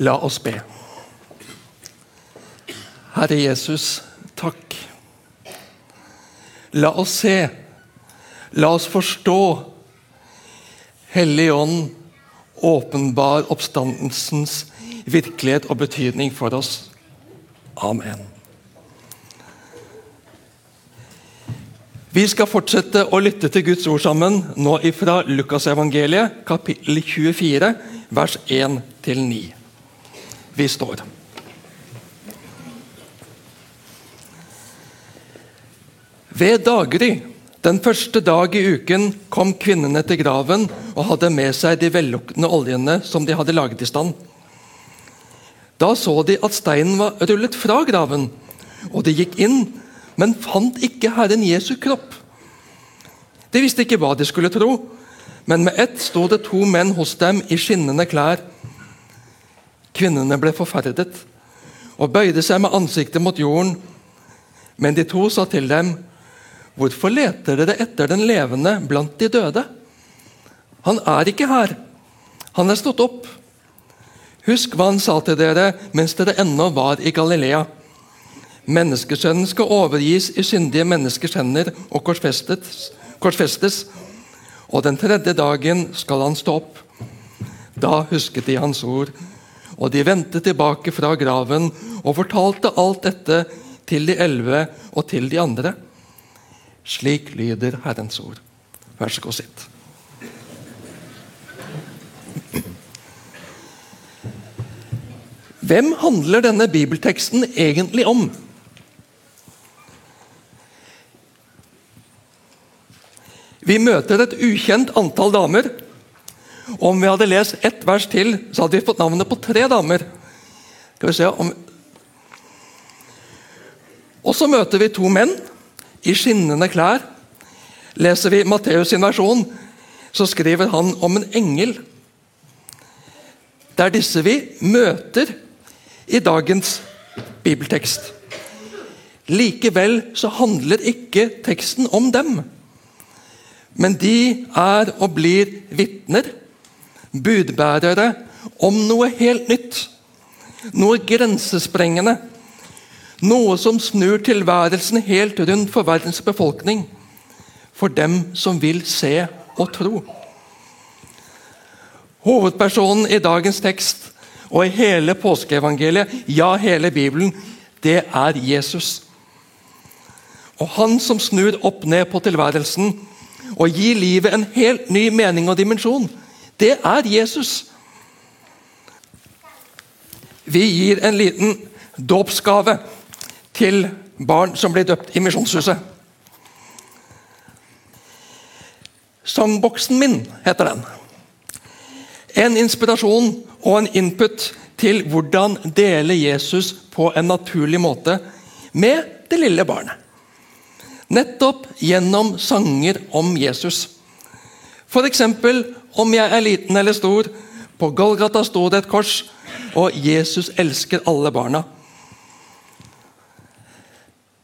La oss be. Herre Jesus, takk. La oss se. La oss forstå. Hellig Ånd, åpenbar oppstandelsens virkelighet og betydning for oss. Amen. Vi skal fortsette å lytte til Guds ord sammen, nå ifra Lukasevangeliet, kapittel 24, vers 1-9. Vi står. Ved daggry, den første dag i uken, kom kvinnene til graven og hadde med seg de velluktende oljene som de hadde laget i stand. Da så de at steinen var rullet fra graven, og de gikk inn, men fant ikke Herren Jesu kropp. De visste ikke hva de skulle tro, men med ett sto det to menn hos dem i skinnende klær. Kvinnene ble forferdet og bøyde seg med ansiktet mot jorden. Men de to sa til dem, 'Hvorfor leter dere etter den levende blant de døde?' 'Han er ikke her. Han er stått opp.' 'Husk hva han sa til dere mens dere ennå var i Galilea.' 'Menneskesønnen skal overgis i syndige menneskers hender og korsfestes, korsfestes.' 'Og den tredje dagen skal han stå opp.' Da husket de hans ord og de vendte tilbake fra graven og fortalte alt dette til de elleve og til de andre. Slik lyder Herrens ord. Vær så god, sitt. Hvem handler denne bibelteksten egentlig om? Vi møter et ukjent antall damer om vi hadde lest ett vers til, så hadde vi fått navnet på tre damer. Skal vi se om... Og så møter vi to menn i skinnende klær. Leser vi Matteus' sin versjon, så skriver han om en engel. Det er disse vi møter i dagens bibeltekst. Likevel så handler ikke teksten om dem. Men de er og blir vitner budbærere om noe helt nytt. Noe grensesprengende. Noe som snur tilværelsen helt rundt for verdens befolkning. For dem som vil se og tro. Hovedpersonen i dagens tekst og i hele påskeevangeliet, ja, hele Bibelen, det er Jesus. Og han som snur opp ned på tilværelsen og gir livet en helt ny mening og dimensjon det er Jesus. Vi gir en liten dåpsgave til barn som blir døpt i Misjonshuset. Sangboksen min heter den. En inspirasjon og en input til hvordan dele Jesus på en naturlig måte med det lille barnet. Nettopp gjennom sanger om Jesus. F.eks. om jeg er liten eller stor. På Golgata sto det et kors, og Jesus elsker alle barna.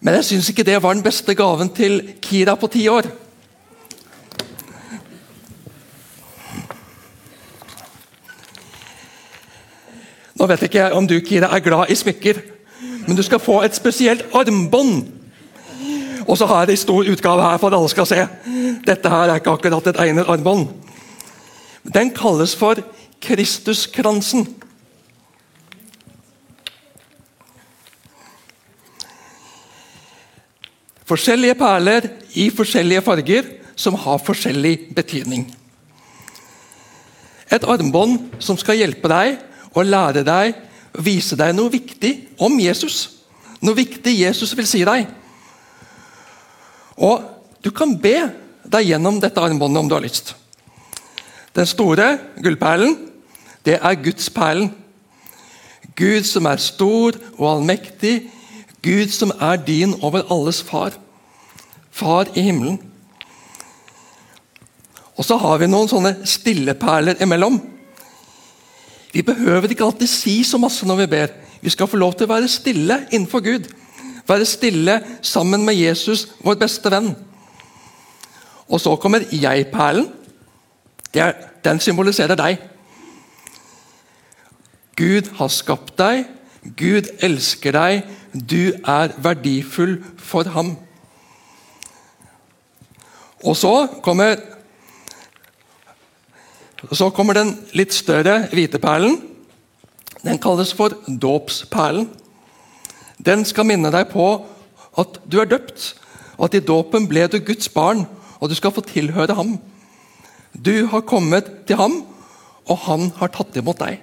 Men jeg syns ikke det var den beste gaven til Kira på ti år. Nå vet ikke jeg om du Kira, er glad i smykker, men du skal få et spesielt armbånd og så har jeg en stor utgave her for at alle skal se. Dette her er ikke akkurat et egnet armbånd. Den kalles for Kristuskransen. Forskjellige perler i forskjellige farger som har forskjellig betydning. Et armbånd som skal hjelpe deg og lære deg og vise deg noe viktig om Jesus. Noe viktig Jesus vil si deg. Og Du kan be deg gjennom dette armbåndet om du har lyst. Den store gullperlen, det er Gudsperlen. Gud som er stor og allmektig. Gud som er din over alles far. Far i himmelen. Og så har vi noen sånne stilleperler imellom. Vi behøver ikke alltid si så masse når vi ber. Vi skal få lov til å være stille innenfor Gud. Være stille sammen med Jesus, vår beste venn. Og så kommer jeg-perlen. Den symboliserer deg. Gud har skapt deg, Gud elsker deg, du er verdifull for ham. Og så kommer så kommer den litt større hvite perlen. Den kalles for dåpsperlen. Den skal minne deg på at du er døpt, at i dåpen ble du Guds barn, og du skal få tilhøre ham. Du har kommet til ham, og han har tatt imot deg.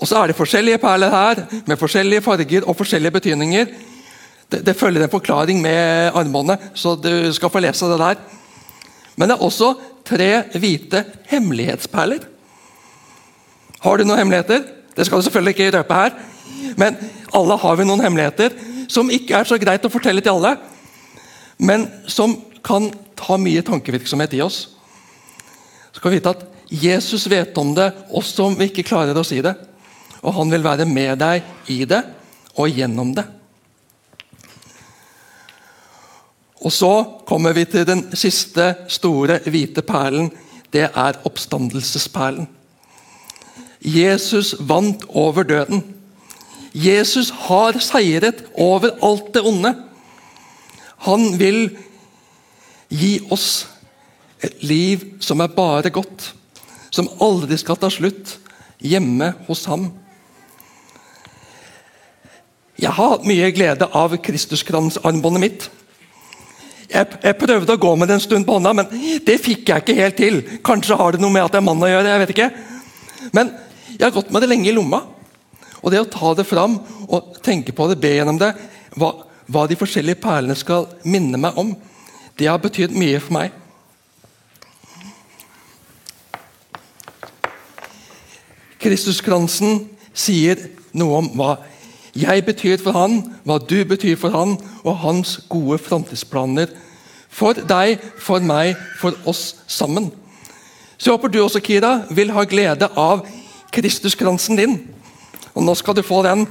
Og Så er det forskjellige perler her, med forskjellige farger og forskjellige betydninger. Det, det følger en forklaring med armbåndet, så du skal få lese det der. Men det er også tre hvite hemmelighetsperler. Har du noen hemmeligheter? Det skal du selvfølgelig ikke røpe her. Men alle har vi noen hemmeligheter som ikke er så greit å fortelle til alle, men som kan ta mye tankevirksomhet i oss. Så skal vi vite at Jesus vet om det også om vi ikke klarer å si det. Og han vil være med deg i det og gjennom det. Og Så kommer vi til den siste store hvite perlen. Det er oppstandelsesperlen. Jesus vant over døden. Jesus har seiret over alt det onde. Han vil gi oss et liv som er bare godt, som aldri skal ta slutt, hjemme hos ham. Jeg har hatt mye glede av Kristuskransarmbåndet mitt. Jeg, jeg, prøvde å gå med det en stund på hånda, men det fikk jeg ikke helt til. Kanskje har det noe med at jeg er mann å gjøre. jeg vet ikke. Men jeg har gått med det lenge i lomma. Og det å ta det fram og tenke på det, be gjennom det, hva, hva de forskjellige perlene skal minne meg om, det har betydd mye for meg. Kristuskransen sier noe om hva jeg betyr for han, hva du betyr for han, og hans gode framtidsplaner for deg, for meg, for oss sammen. Så jeg håper du også, Kira, vil ha glede av Kristuskransen din. Og nå skal du få den.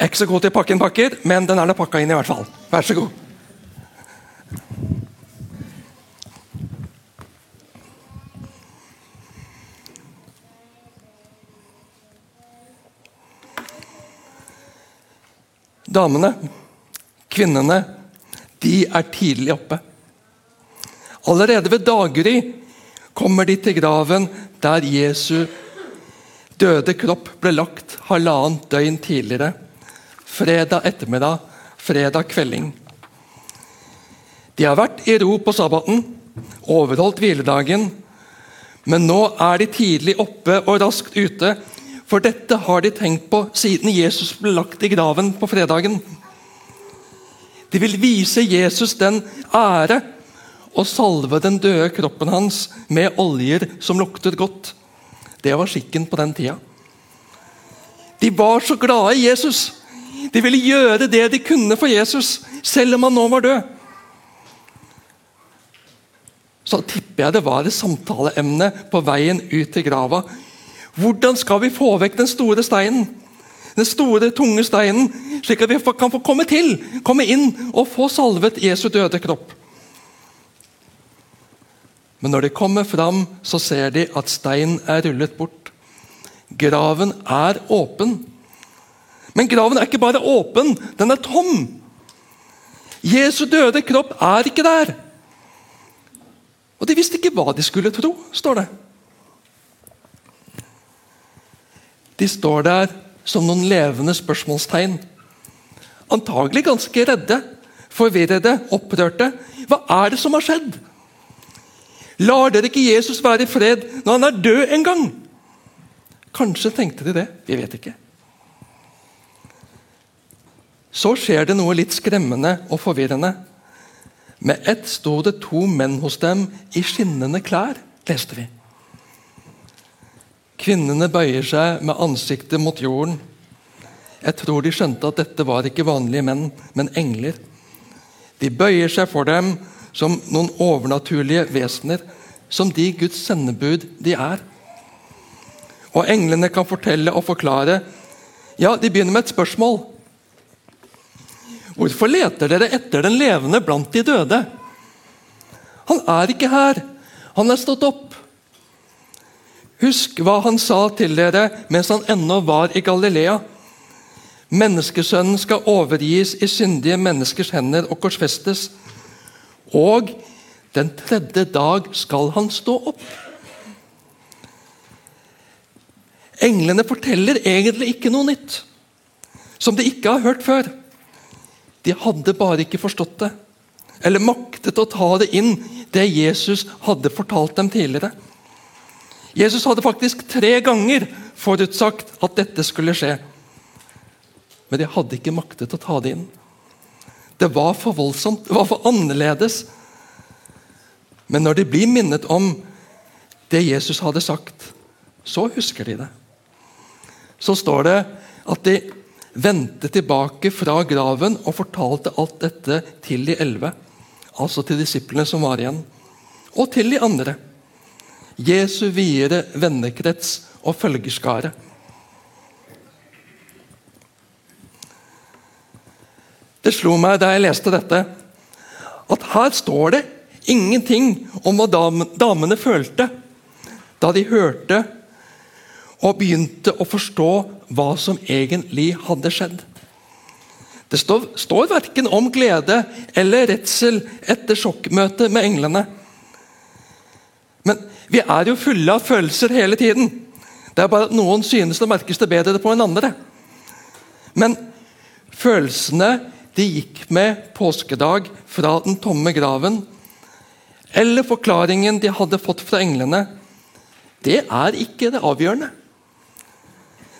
Ikke så god til å pakke inn pakker, men den er da pakka inn i hvert fall. Vær så god. Damene, kvinnene, de er tidlig oppe. Allerede ved daggry kommer de til graven der Jesu døde kropp ble lagt halvannet døgn tidligere. Fredag ettermiddag, fredag kvelding. De har vært i ro på sabbaten, overholdt hviledagen, men nå er de tidlig oppe og raskt ute for dette har de tenkt på siden Jesus ble lagt i graven på fredagen. De vil vise Jesus den ære og salve den døde kroppen hans med oljer som lukter godt. Det var skikken på den tida. De var så glade i Jesus. De ville gjøre det de kunne for Jesus, selv om han nå var død. Så tipper jeg det var et samtaleemne på veien ut til grava hvordan skal vi få vekk den store steinen? Den store, tunge steinen, slik at vi kan få komme til, komme inn og få salvet Jesu døde kropp. Men når de kommer fram, så ser de at steinen er rullet bort. Graven er åpen. Men graven er ikke bare åpen, den er tom. Jesu døde kropp er ikke der. Og de visste ikke hva de skulle tro, står det. De står der som noen levende spørsmålstegn. Antagelig ganske redde, forvirrede, opprørte. Hva er det som har skjedd? Lar dere ikke Jesus være i fred når han er død en gang? Kanskje tenkte de det. Vi vet ikke. Så skjer det noe litt skremmende og forvirrende. Med ett sto det to menn hos dem i skinnende klær, leste vi. Kvinnene bøyer seg med ansiktet mot jorden. Jeg tror de skjønte at dette var ikke vanlige menn, men engler. De bøyer seg for dem som noen overnaturlige vesener, som de Guds sendebud de er. Og englene kan fortelle og forklare. Ja, de begynner med et spørsmål. Hvorfor leter dere etter den levende blant de døde? Han er ikke her. Han er stått opp. Husk hva han sa til dere mens han ennå var i Galilea. Menneskesønnen skal overgis i syndige menneskers hender og korsfestes. Og den tredje dag skal han stå opp. Englene forteller egentlig ikke noe nytt, som de ikke har hørt før. De hadde bare ikke forstått det, eller maktet å ta det inn, det Jesus hadde fortalt dem tidligere. Jesus hadde faktisk tre ganger forutsagt at dette skulle skje. Men de hadde ikke maktet å ta det inn. Det var for voldsomt, det var for annerledes. Men når de blir minnet om det Jesus hadde sagt, så husker de det så står det at de vendte tilbake fra graven og fortalte alt dette til de elleve. Altså til disiplene som var igjen, og til de andre. Jesu videre vennekrets og følgerskare. Det slo meg da jeg leste dette, at her står det ingenting om hva damene følte da de hørte og begynte å forstå hva som egentlig hadde skjedd. Det står, står verken om glede eller redsel etter sjokkmøtet med englene. Vi er jo fulle av følelser hele tiden. Det er bare at noen synes det merkes det bedre på enn andre. Men følelsene de gikk med påskedag fra den tomme graven, eller forklaringen de hadde fått fra englene, det er ikke det avgjørende.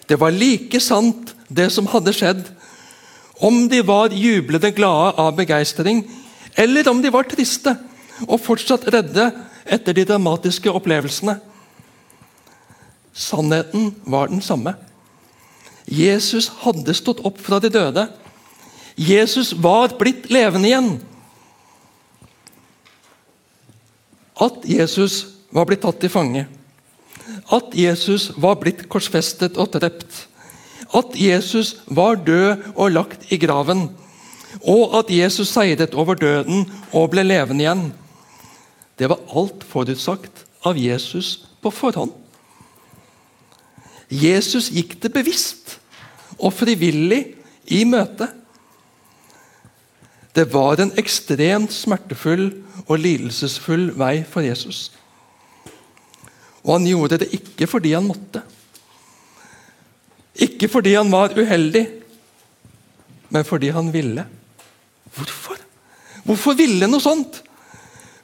Det var like sant, det som hadde skjedd, om de var jublende glade av begeistring, eller om de var triste og fortsatt redde etter de dramatiske opplevelsene. Sannheten var den samme. Jesus hadde stått opp fra de døde. Jesus var blitt levende igjen. At Jesus var blitt tatt til fange at Jesus var blitt korsfestet og drept. At Jesus var død og lagt i graven. Og at Jesus seiret over døden og ble levende igjen. Det var alt forutsagt av Jesus på forhånd. Jesus gikk det bevisst og frivillig i møte. Det var en ekstremt smertefull og lidelsesfull vei for Jesus. Og han gjorde det ikke fordi han måtte. Ikke fordi han var uheldig, men fordi han ville. Hvorfor? Hvorfor ville noe sånt?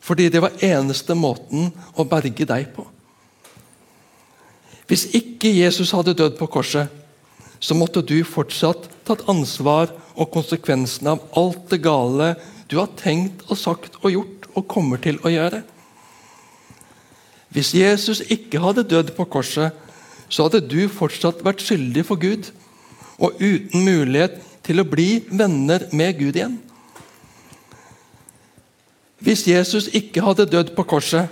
Fordi det var eneste måten å berge deg på. Hvis ikke Jesus hadde dødd på korset, så måtte du fortsatt tatt ansvar og konsekvensene av alt det gale du har tenkt og sagt og gjort og kommer til å gjøre. Hvis Jesus ikke hadde dødd på korset, så hadde du fortsatt vært skyldig for Gud og uten mulighet til å bli venner med Gud igjen. Hvis Jesus ikke hadde dødd på korset,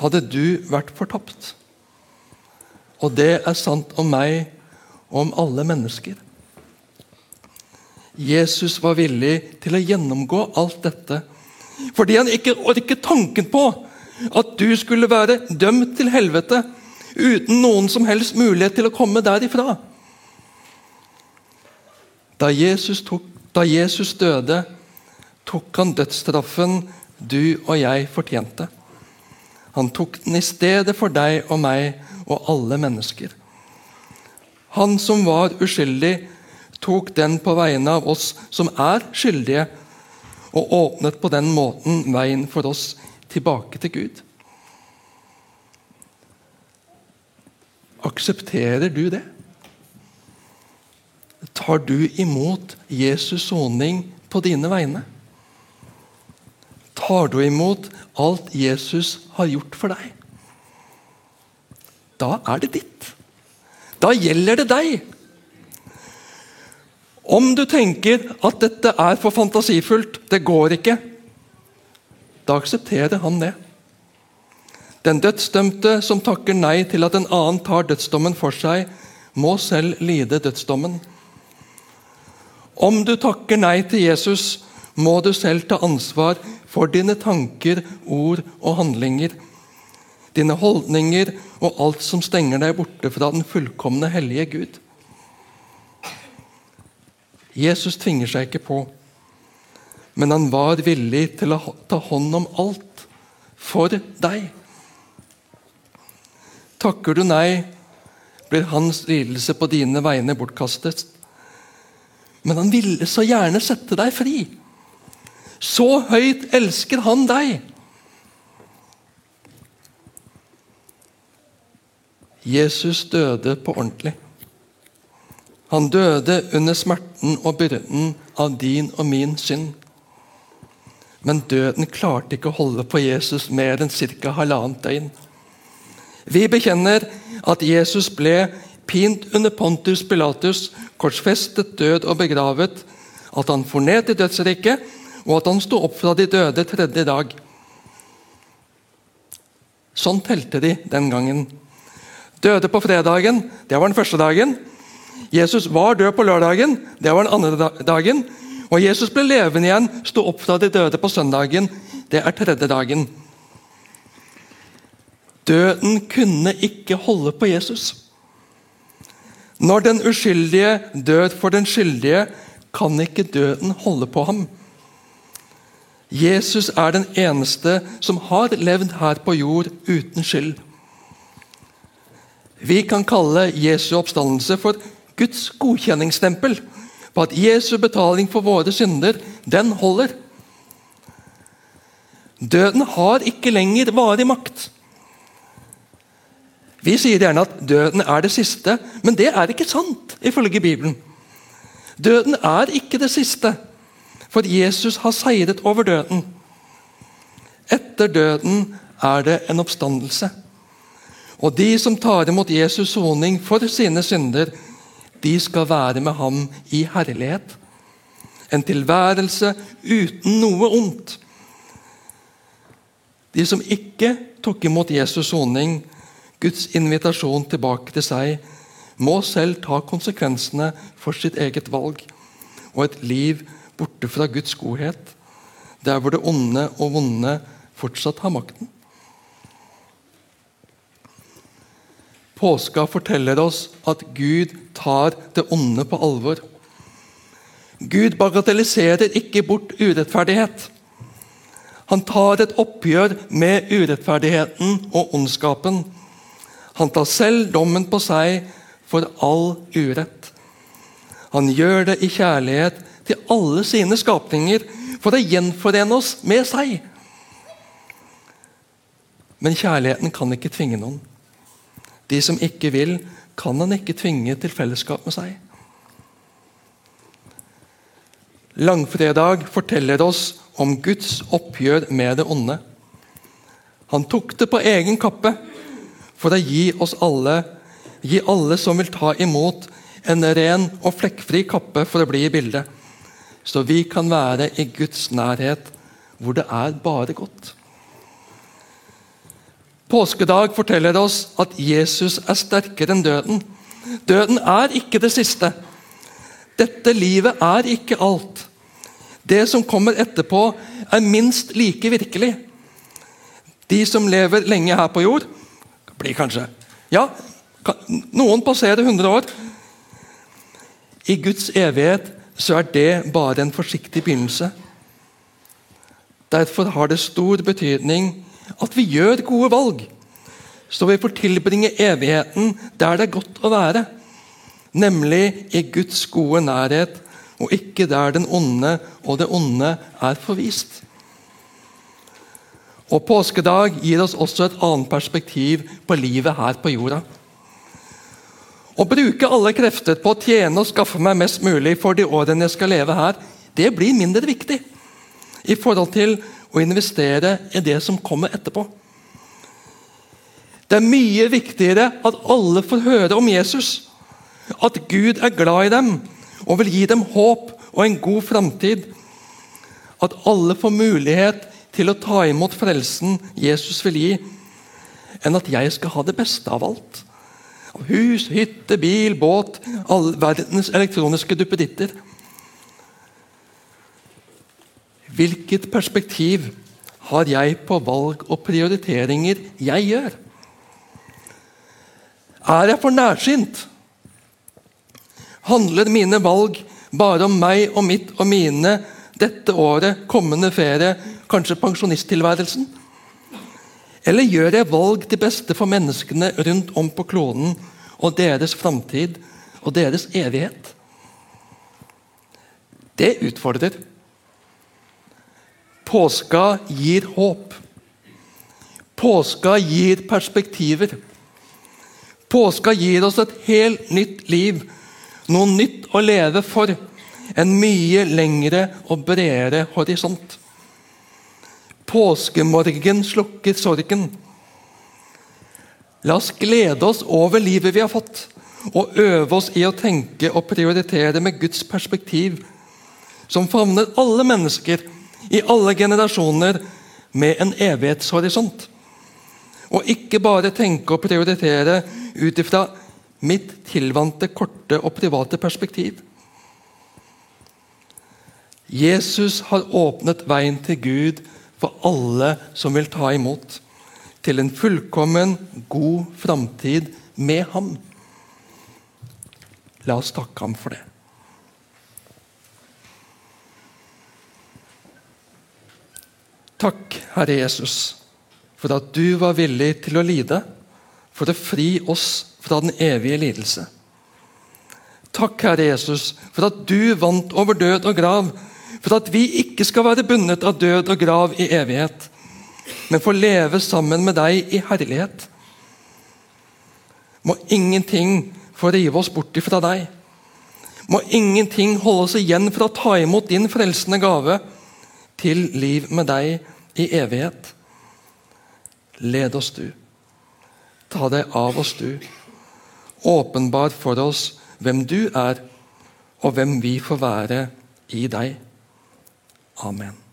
hadde du vært fortapt. Og det er sant om meg og om alle mennesker. Jesus var villig til å gjennomgå alt dette fordi han ikke orket tanken på at du skulle være dømt til helvete uten noen som helst mulighet til å komme derifra. Da Jesus, tok, da Jesus døde, tok han dødsstraffen du og jeg fortjente. Han tok den i stedet for deg og meg og alle mennesker. Han som var uskyldig, tok den på vegne av oss som er skyldige, og åpnet på den måten veien for oss tilbake til Gud. Aksepterer du det? Tar du imot Jesus' soning på dine vegne? Tar du imot alt Jesus har gjort for deg? Da er det ditt. Da gjelder det deg. Om du tenker at dette er for fantasifullt, det går ikke, da aksepterer han det. Den dødsdømte som takker nei til at en annen tar dødsdommen for seg, må selv lide dødsdommen. Om du takker nei til Jesus, må du selv ta ansvar for dine tanker, ord og handlinger. dine holdninger og alt som stenger deg borte fra den fullkomne, hellige Gud. Jesus tvinger seg ikke på, men han var villig til å ta hånd om alt for deg. Takker du nei, blir hans lidelse på dine vegne bortkastet. Men han ville så gjerne sette deg fri. Så høyt elsker han deg. Jesus døde på ordentlig. Han døde under smerten og byrden av din og min synd. Men døden klarte ikke å holde på Jesus mer enn ca. halvannet døgn. Vi bekjenner at Jesus ble pint under Pontus Pilatus, korsfestet, død og begravet, at han for ned til dødsriket, og at han sto opp fra de døde tredje dag. Sånn telte de den gangen. Døde på fredagen, det var den første dagen. Jesus var død på lørdagen, det var den andre dagen. Og Jesus ble levende igjen, sto opp fra de døde på søndagen, det er tredje dagen. Døden kunne ikke holde på Jesus. Når den uskyldige dør for den skyldige, kan ikke døden holde på ham. Jesus er den eneste som har levd her på jord uten skyld. Vi kan kalle Jesu oppstandelse for Guds godkjenningsstempel på at Jesu betaling for våre synder, den holder. Døden har ikke lenger varig makt. Vi sier gjerne at døden er det siste, men det er ikke sant ifølge Bibelen. Døden er ikke det siste, for Jesus har seiret over døden. Etter døden er det en oppstandelse. Og de som tar imot Jesus' soning for sine synder, de skal være med ham i herlighet. En tilværelse uten noe ondt. De som ikke tok imot Jesus' soning, Guds invitasjon tilbake til seg, må selv ta konsekvensene for sitt eget valg og et liv borte fra Guds godhet, der hvor det onde og vonde fortsatt har makten. Påska forteller oss at Gud tar det onde på alvor. Gud bagatelliserer ikke bort urettferdighet. Han tar et oppgjør med urettferdigheten og ondskapen. Han tar selv dommen på seg for all urett. Han gjør det i kjærlighet til alle sine skapninger for å gjenforene oss med seg. Men kjærligheten kan ikke tvinge noen. De som ikke vil, kan han ikke tvinge til fellesskap med seg. Langfredag forteller oss om Guds oppgjør med det onde. Han tok det på egen kappe for å gi oss alle, gi alle som vil ta imot, en ren og flekkfri kappe for å bli i bildet. Så vi kan være i Guds nærhet, hvor det er bare godt. Påskedag forteller oss at Jesus er sterkere enn døden. Døden er ikke det siste. Dette livet er ikke alt. Det som kommer etterpå, er minst like virkelig. De som lever lenge her på jord, blir kanskje Ja, noen passerer 100 år. I Guds evighet så er det bare en forsiktig begynnelse. Derfor har det stor betydning at vi gjør gode valg, så vi får tilbringe evigheten der det er godt å være, nemlig i Guds gode nærhet, og ikke der den onde og det onde er forvist. Og Påskedag gir oss også et annet perspektiv på livet her på jorda. Å bruke alle krefter på å tjene og skaffe meg mest mulig for de årene jeg skal leve her, det blir mindre viktig i forhold til å investere i det som kommer etterpå. Det er mye viktigere at alle får høre om Jesus. At Gud er glad i dem og vil gi dem håp og en god framtid. At alle får mulighet til å ta imot frelsen Jesus vil gi, enn at jeg skal ha det beste av alt. Hus, hytte, bil, båt, all verdens elektroniske duppeditter. Hvilket perspektiv har jeg på valg og prioriteringer jeg gjør? Er jeg for nærsynt? Handler mine valg bare om meg og mitt og mine dette året, kommende ferie, kanskje pensjonisttilværelsen? Eller gjør jeg valg til beste for menneskene rundt om på kloden og deres framtid og deres evighet? Det utfordrer. Påska gir håp. Påska gir perspektiver. Påska gir oss et helt nytt liv, noe nytt å leve for. En mye lengre og bredere horisont. Påskemorgen slukker sorgen. La oss glede oss over livet vi har fått, og øve oss i å tenke og prioritere med Guds perspektiv, som favner alle mennesker i alle generasjoner med en evighetshorisont. Og ikke bare tenke og prioritere ut ifra mitt tilvante, korte og private perspektiv. Jesus har åpnet veien til Gud for alle som vil ta imot. Til en fullkommen, god framtid med ham. La oss takke ham for det. Takk, Herre Jesus, for at du var villig til å lide for å fri oss fra den evige lidelse. Takk, Herre Jesus, for at du vant over død og grav, for at vi ikke skal være bundet av død og grav i evighet, men få leve sammen med deg i herlighet. Må ingenting få rive oss bort ifra deg. Må ingenting holde oss igjen for å ta imot din frelsende gave til liv med deg i evighet. Led oss, du. Ta deg av oss, du. Åpenbar for oss hvem du er, og hvem vi får være i deg. Amen.